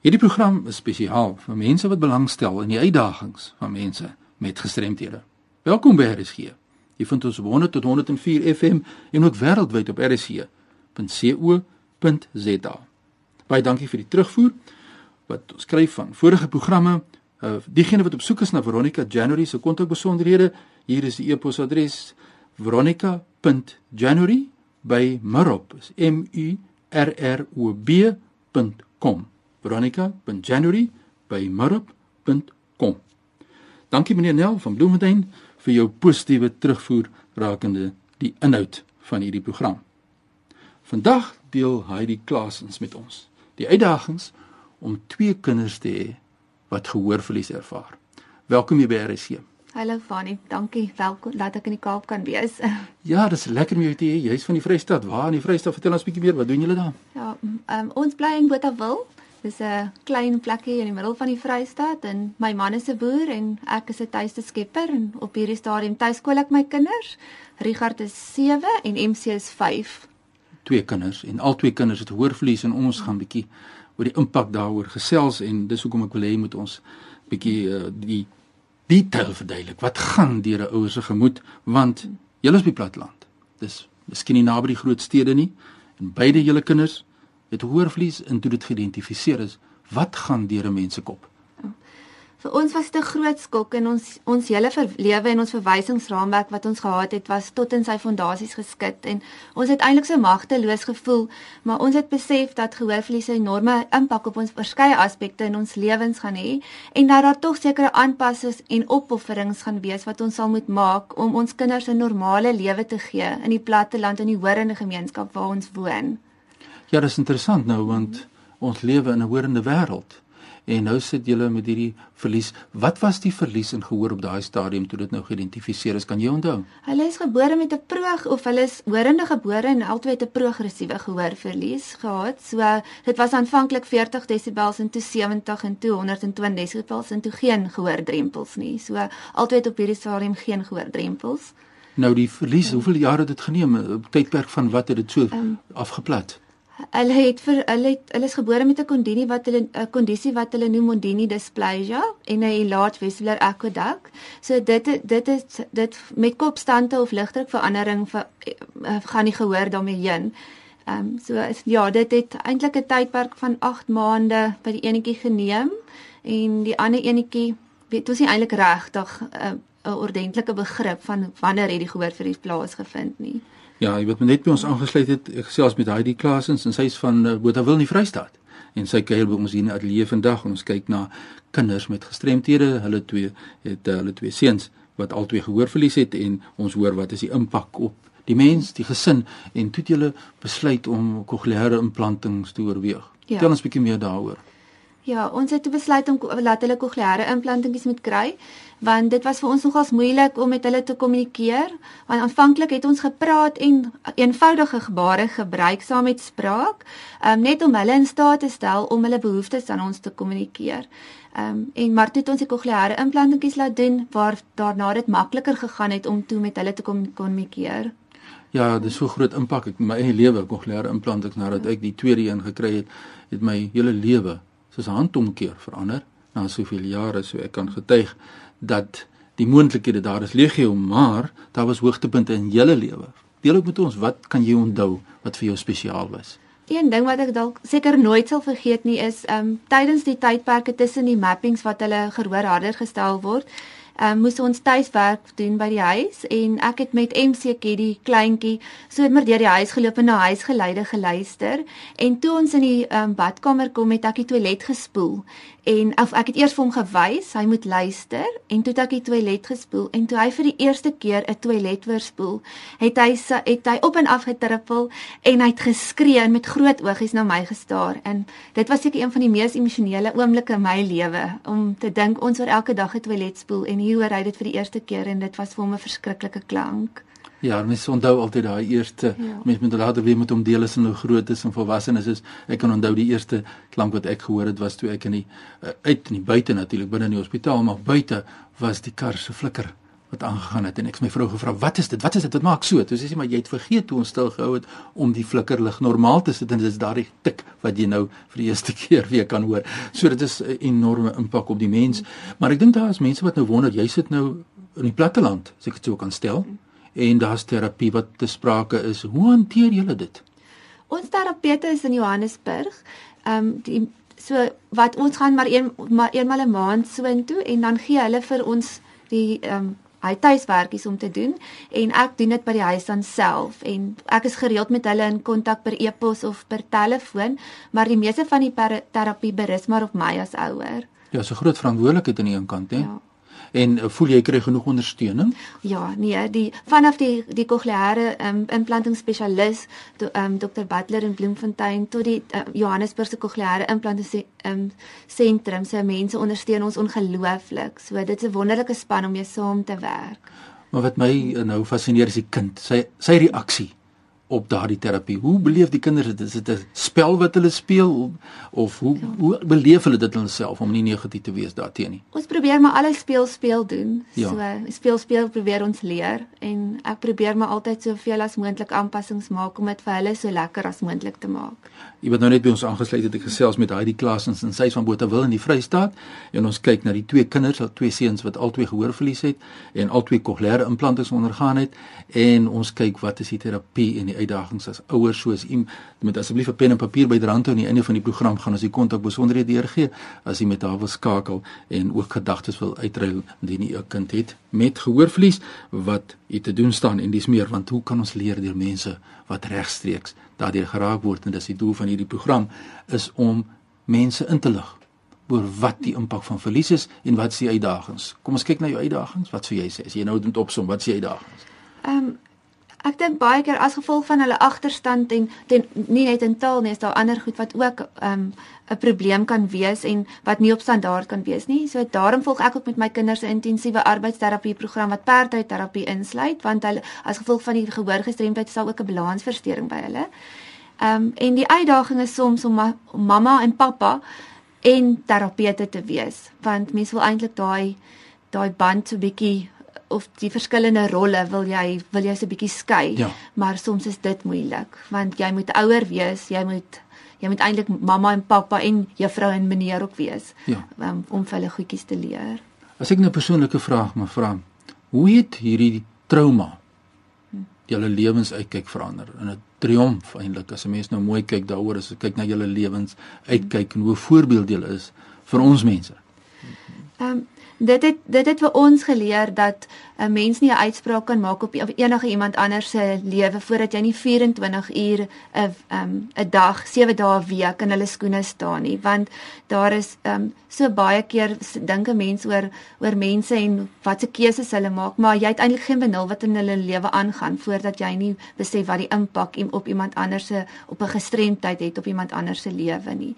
Hierdie program is spesiaal vir mense wat belangstel in die uitdagings van mense met gestremthede. Welkom by RSG. Jy vind ons op 100 tot 104 FM en ook wêreldwyd op rsg.co.za. Baie dankie vir die terugvoer wat ons skryf van vorige programme. Uh diegene wat op soek is na Veronica January se kontakbesonderhede, hier is die e-posadres veronica.january@mirop. Is M U R R O B.com. veronica.january@mirop.com. Dankie meneer Nel van Bloemfontein vir jou positiewe terugvoer rakende die inhoud van hierdie program. Vandag deel Heidi Klaasens met ons die uitdagings om twee kinders te hê wat gehoorverlies ervaar. Welkom hier by RSC. Hallo Fanie, dankie. Welkom dat ek in die Kaap kan wees. Ja, dis lekker om jou te hê. Jy's van die Vrystaat. Waar in die Vrystaat? Vertel ons 'n bietjie meer. Wat doen julle daar? Ja, um, ons bly in Botawil. Dis 'n klein plekkie in die middel van die Vrystaat en my man is 'n boer en ek is 'n tuiste skepper en op hierdie stadium tuiskool ek my kinders. Richard is 7 en MC is 5. Twee kinders en al twee kinders het gehoorverlies en ons gaan bietjie oor die impak daaroor gesels en dis hoekom ek wil hê moet ons bietjie uh, die detail verduidelik. Wat gaan deur 'n ouer se gemoed want julle is op die platteland. Dis miskien nie naby die groot stede nie en beide julle kinders het hoorvlies en toe dit geïdentifiseer is, wat gaan deur 'n mens se kop? Vir ons was dit 'n groot skok in ons ons hele lewe en ons verwysingsraamwerk wat ons gehad het was tot in sy fondasies geskit en ons het eintlik so magteloos gevoel, maar ons het besef dat gehoorverlies 'n enorme impak op ons verskeie aspekte in ons lewens gaan hê en dat daar tog sekere aanpassings en opofferings gaan wees wat ons sal moet maak om ons kinders 'n normale lewe te gee in die platteland en die hoorende gemeenskap waar ons woon. Ja, dis interessant nou want ons lewe in 'n hoorende wêreld. En nou sit julle met hierdie verlies. Wat was die verlies in gehoor op daai stadium toe dit nou geïdentifiseer is? Kan jy onthou? Hulle is gebore met 'n proog of hulle is hoorende gebore en altyd 'n progressiewe gehoorverlies gehad. So dit was aanvanklik 40 desibels en toe 70 en toe 120 desibels en toe geen gehoordrempels nie. So altyd op hierdie stadium geen gehoordrempels. Nou die verlies, ja. hoeveel jare het dit geneem? 'n Tydperk van wat het dit so um, afgeplat? Hulle het vir hulle het hulle is gebore met 'n kondisie wat hulle 'n kondisie wat hulle noem mondini dysplasia en 'n large vesicular aqueduct. So dit dit is dit met kopstande of ligdrukverandering vir uh, gaan nie gehoor daarmee heen. Ehm um, so is ja, dit het eintlik 'n tydperk van 8 maande by die enetjie geneem en die ander enetjie weet ons nie eintlik regtig 'n uh, 'n ordentlike begrip van wanneer het die gehoor vir die plaas gevind nie. Ja, jy weet net by ons aangesluit het, ek gesels met Heidi Klasens en sy is van uh, Botawil in die Vrystaat. En sy kuier by ons hier in die ateljee vandag en ons kyk na kinders met gestremthede. Hulle twee het uh, hulle twee seuns wat albei gehoorverlies het en ons hoor wat is die impak op die mens, die gesin en toe het julle besluit om kokleaire implantings te oorweeg. Ja. Tel ons 'n bietjie meer daaroor. Ja, ons het besluit om laat hulle kokleaire implantings moet kry want dit was vir ons nogals moeilik om met hulle te kommunikeer want aanvanklik het ons gepraat en eenvoudige gebare gebruik saam met spraak um, net om hulle in staat te stel om hulle behoeftes aan ons te kommunikeer. Ehm um, en maar toe het ons die kokleaire implantings laat doen waar daarna dit makliker gegaan het om toe met hulle te kommunikeer. Ja, dis so groot impak op my eie lewe kokleaire implantings nadat ek die tweede een gekry het, het my hele lewe soos 'n handomkeer verander na soveel jare so ek kan getuig dat die moontlikhede daar is legio maar daar was hoogtepunte in julle lewe. Deel ook met ons wat kan jy onthou wat vir jou spesiaal was? Een ding wat ek dalk seker nooit sal vergeet nie is ehm um, tydens die tydperke tussen die mappings wat hulle gehoor harder gestel word um, moes ons tuiswerk doen by die huis en ek het met MC Keddy kleintjie sommer deur die huis geloop en na huisgeleide geluister. En toe ons in die um, badkamer kom het ek die toilet gespoel en of ek het eers vir hom gewys hy moet luister en toe het ek die toilet gespoel en toe hy vir die eerste keer 'n toilet verspoel het hy het hy op en af getrippel en hy het geskree en met groot oogies na my gestaar en dit was seker een van die mees emosionele oomblikke in my lewe om te dink ons oor elke dag 'n toilet spoel en hier hoor hy dit vir die eerste keer en dit was vir hom 'n verskriklike klank. Ja, mens onthou altyd daai eerste ja. mens moet later weer met hom deel is en hoe groot is en volwasse is. is. Ek kan onthou die eerste klank wat ek gehoor het was toe ek in die uh, uit in die buite natuurlik binne in die hospitaal, maar buite was die kar se flikker wat aangegaan het en ek het my vrou gevra wat is dit wat is dit wat maak so toe sê sy maar jy het vergeet hoe ons stil gehou het om die flikkerlig normaal te sit en dit is daardie tik wat jy nou vir die eerste keer weer kan hoor so dit is 'n enorme impak op die mens maar ek dink daar is mense wat nou wonder jy sit nou in die platteland as ek dit so kan stel en daar's terapie wat te sprake is hoe hanteer julle dit ons terapeute is in Johannesburg ehm um, die so wat ons gaan maar een maar eenmal 'n een maand soontoe en dan gee hulle vir ons die ehm um, hy tuiswerkies om te doen en ek doen dit by die huis dan self en ek is gereeld met hulle in kontak per e-pos of per telefoon maar die meeste van die terapie berus maar op my as ouer. Ja, so groot verantwoordelikheid aan die een kant hè. Ja. En uh, voel jy kry genoeg ondersteuning? Ja, nee, die vanaf die die kokleaire um, implantingsspesialis, um, Dr. Butler in Bloemfontein tot die uh, Johannesburgse kokleaire implanting um, sentrum, se mense ondersteun ons ongelooflik. So dit is 'n wonderlike span om mee saam te werk. Maar wat my uh, nou fascineer is die kind, sy sy reaksie op daardie terapie. Hoe beleef die kinders dit? Is dit 'n spel wat hulle speel of hoe ja. hoe beleef hulle dit hulself om nie negatief te wees daarteenoor nie? Ons probeer maar alles speel speel doen. Ja. So speel speel probeer ons leer en ek probeer maar altyd soveel as moontlik aanpassings maak om dit vir hulle so lekker as moontlik te maak. Jy word nou net by ons aangesluit het ek gesels met Heidi Klaasens en sy van Botawil in die Vrystaat. En ons kyk na die twee kinders, al twee seuns wat albei gehoorverlies het en albei kokleaire implantings ondergaan het. En ons kyk wat is die terapie en die uitdagings as ouers soos u met asseblief 'n pen en papier byderhand aan die einde van die program gaan ons die kontak besonderhede deurgee as u met haar wil skakel en ook gedagtes wil uitruil indien u 'n kind het met gehoorverlies wat u te doen staan en dis meer want hoe kan ons leer deur mense wat regstreeks daardeur geraak word en dis die doel van hierdie program is om mense in te lig oor wat die impak van verlies is en wat se uitdagings. Kom ons kyk na jou uitdagings. Wat sou jy sê as jy nou moet opsom, wat se uitdagings? Ehm um, Ek dink baie keer as gevolg van hulle agterstand en ten, nie net in taal nie, is daar ander goed wat ook 'n um, 'n probleem kan wees en wat nie op standaard kan wees nie. So daarom volg ek ook met my kinders 'n intensiewe arbeidsterapie program wat perdryterapie insluit want hulle as gevolg van die gehoorgestremdheid sal ook 'n balansversteuring by hulle. Ehm um, en die uitdaging is soms om, ma om mamma en pappa en terapeute te wees want mense wil eintlik daai daai band so bietjie of die verskillende rolle wil jy wil jy so 'n bietjie skei. Ja. Maar soms is dit moeilik want jy moet ouer wees, jy moet jy moet eintlik mamma en pappa en juffrou en meneer ook wees ja. um, om vir hulle goedjies te leer. As ek 'n nou persoonlike vraag mag vra, hoe het hierdie trauma julle lewens uitkyk verander? In 'n triomf eintlik as 'n mens nou mooi kyk daaroor as ek kyk na julle lewens uitkyk en hoe voorbeeld julle is vir ons mense. Ehm um, dit het dit het vir ons geleer dat 'n mens nie 'n uitspraak kan maak op enige iemand anders se lewe voordat jy nie 24 uur 'n um, 'n dag, 7 dae 'n week in hulle skoene staan nie, want daar is um, so baie keer dink 'n mens oor oor mense en watse keuses hulle maak, maar jy het eintlik geen benul wat in hulle lewe aangaan voordat jy nie besef wat die impak op iemand anders se op 'n gestremdheid het op iemand anders se lewe nie.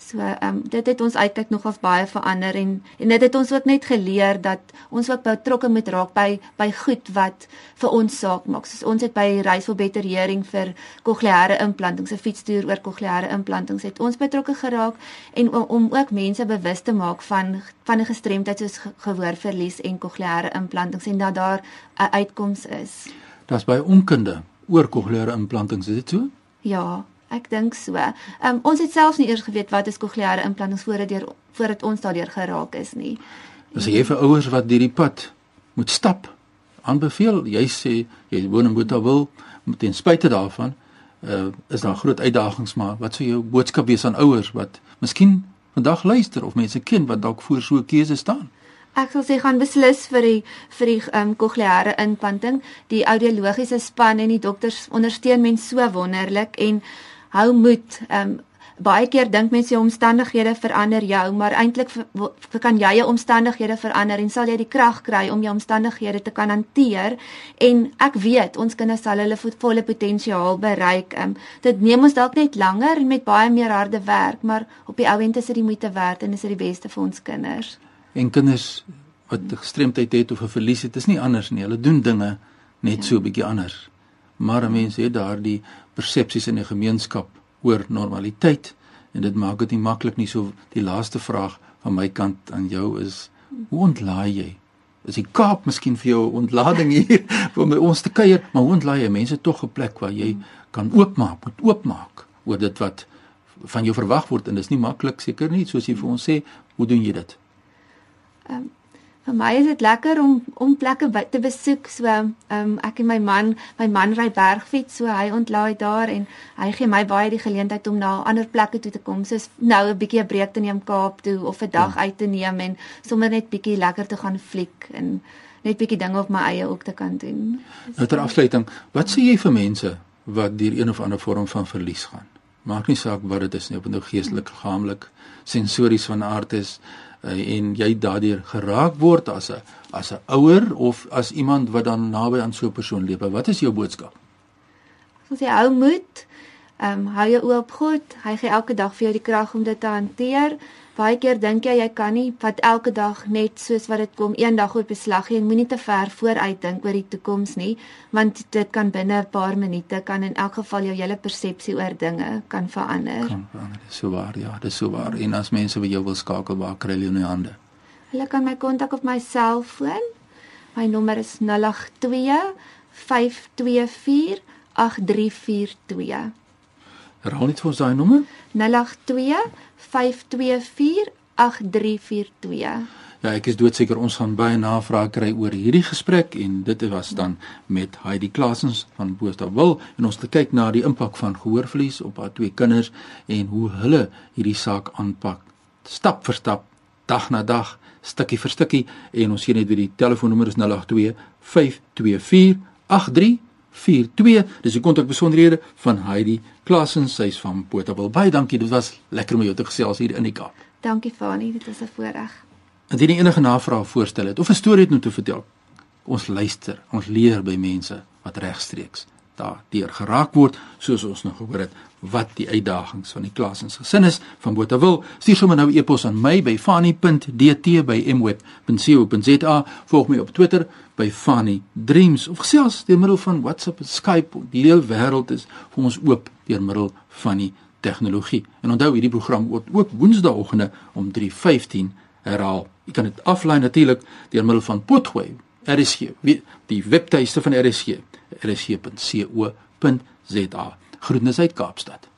So ehm um, dit het ons uitkyk nogals baie verander en en dit het ons ook net geleer dat ons ook betrokke moet raak by by goed wat vir ons saak maak. Soos ons het by Reis vir Better Hearing vir kokleaire implantings, 'n fietstoer oor kokleaire implantings het ons betrokke geraak en om, om ook mense bewus te maak van van 'n gestremdheid soos gehoorverlies en kokleaire implantings en dat daar 'n uitkoms is. Daar's baie onkunde oor kokleaire implantings, is dit so? Ja, Ek dink so. Ehm um, ons het selfs nie eers geweet wat is kokleaire implantings voordat deur voordat ons daardeur geraak is nie. As jy vir ouers wat hierdie pad moet stap, aanbeveel, jy sê jy woon in Botawil, ten spyte daarvan, uh, is daar groot uitdagings maar wat sou jou boodskap wees aan ouers wat miskien vandag luister of mense ken wat dalk voor so 'n keuse staan? Ek sal sê gaan beslis vir die vir die ehm um, kokleaire implanting. Die audiologiese span en die dokters ondersteun mens so wonderlik en hou moed. Ehm um, baie keer dink mense jou omstandighede verander jou, maar eintlik kan jy jou omstandighede verander en sal jy die krag kry om jou omstandighede te kan hanteer en ek weet ons kinders sal hulle volle potensiaal bereik. Ehm um, dit neem ons dalk net langer en met baie meer harde werk, maar op die ou end is dit die moeite werd en is dit die beste vir ons kinders. En kinders wat gestremdheid het of 'n verlies het, is nie anders nie. Hulle doen dinge net ja. so 'n bietjie anders. Maar mense het daardie persepsies in 'n gemeenskap oor normaliteit en dit maak dit nie maklik nie. So die laaste vraag van my kant aan jou is hoe ontlaai jy? Is die Kaap miskien vir jou ontlading hier om by ons te kuier, maar hoe ontlaai jy mense tog 'n plek waar jy kan oopmaak, moet oopmaak oor dit wat van jou verwag word? En dis nie maklik seker nie. Soos jy vir ons sê, hoe doen jy dit? Ehm um, vir my is dit lekker om om plekke te besoek. So ehm um, ek en my man, my man ry bergfiets, so hy ontlaai daar en hy gee my baie die geleentheid om na ander plekke toe te kom. Soos nou 'n bietjie 'n breek te neem Kaap toe of 'n dag ja. uit te neem en sommer net bietjie lekker te gaan fliek en net bietjie dinge op my eie ook te kan doen. Nou ter afsluiting, wat sê jy vir mense wat deur een of ander vorm van verlies gaan? Maak nie saak wat dit is nie, of dit nou geestelik, liggaamlik, sensories van aard is en jy daardeur geraak word as 'n as 'n ouer of as iemand wat dan naby aan so 'n persoon leef. Wat is jou boodskap? Ons sê hou moed. Ehm um, hou jou oop op God. Hy gee elke dag vir jou die krag om dit te hanteer. Baie keer dink jy jy kan nie wat elke dag net soos wat dit kom eendag op beslag en moenie te ver vooruit dink oor die toekoms nie want dit kan binne 'n paar minute kan in elk geval jou hele persepsie oor dinge kan verander. Kan verander. Dis so waar, ja, dis so waar. En as mense by jou wil skakel, waar kry hulle jou in die hande? Hulle kan my kontak op my selfoon. My nommer is 082 524 8342. Herhaal net vir ons daai nommer? 082 524 8342. Ja, ek is doodseker ons gaan baie navrae kry oor hierdie gesprek en dit was dan met Heidi Klasens van Boostawil en ons het kyk na die impak van gehoorverlies op haar twee kinders en hoe hulle hierdie saak aanpak stap vir stap, dag na dag, stukkie vir stukkie en ons sien net weer die telefoonnommer is 082 524 8342 42. Dis die kontakbesonderhede van Heidi Klassen, sy's van Potterville. Baie dankie. Dit was lekker om jou te gesels hier in die Kaap. Dankie Fani, dit was 'n voorreg. Indien jy enige navrae voorstel het of 'n storie het om te vertel, ons luister, ons leer by mense wat regstreeks daardeur geraak word, soos ons nou gehoor het wat die uitdagings van die klas in gesin is van Botawil. Stuur sommer nou e-pos aan my by fani.dt@mweb.co.za. Volg my op Twitter by Fani Dreams of gesels deur middel van WhatsApp en Skype. Die hele wêreld is vir ons oop deur middel van die tegnologie. En onthou hierdie program word ook woensdaeoggende om 3:15 herhaal. Jy kan dit aflaai natuurlik deur middel van Potgooi. RSG, die webtuiste van RSG rsg.co.za. Groetnisse uit Kaapstad.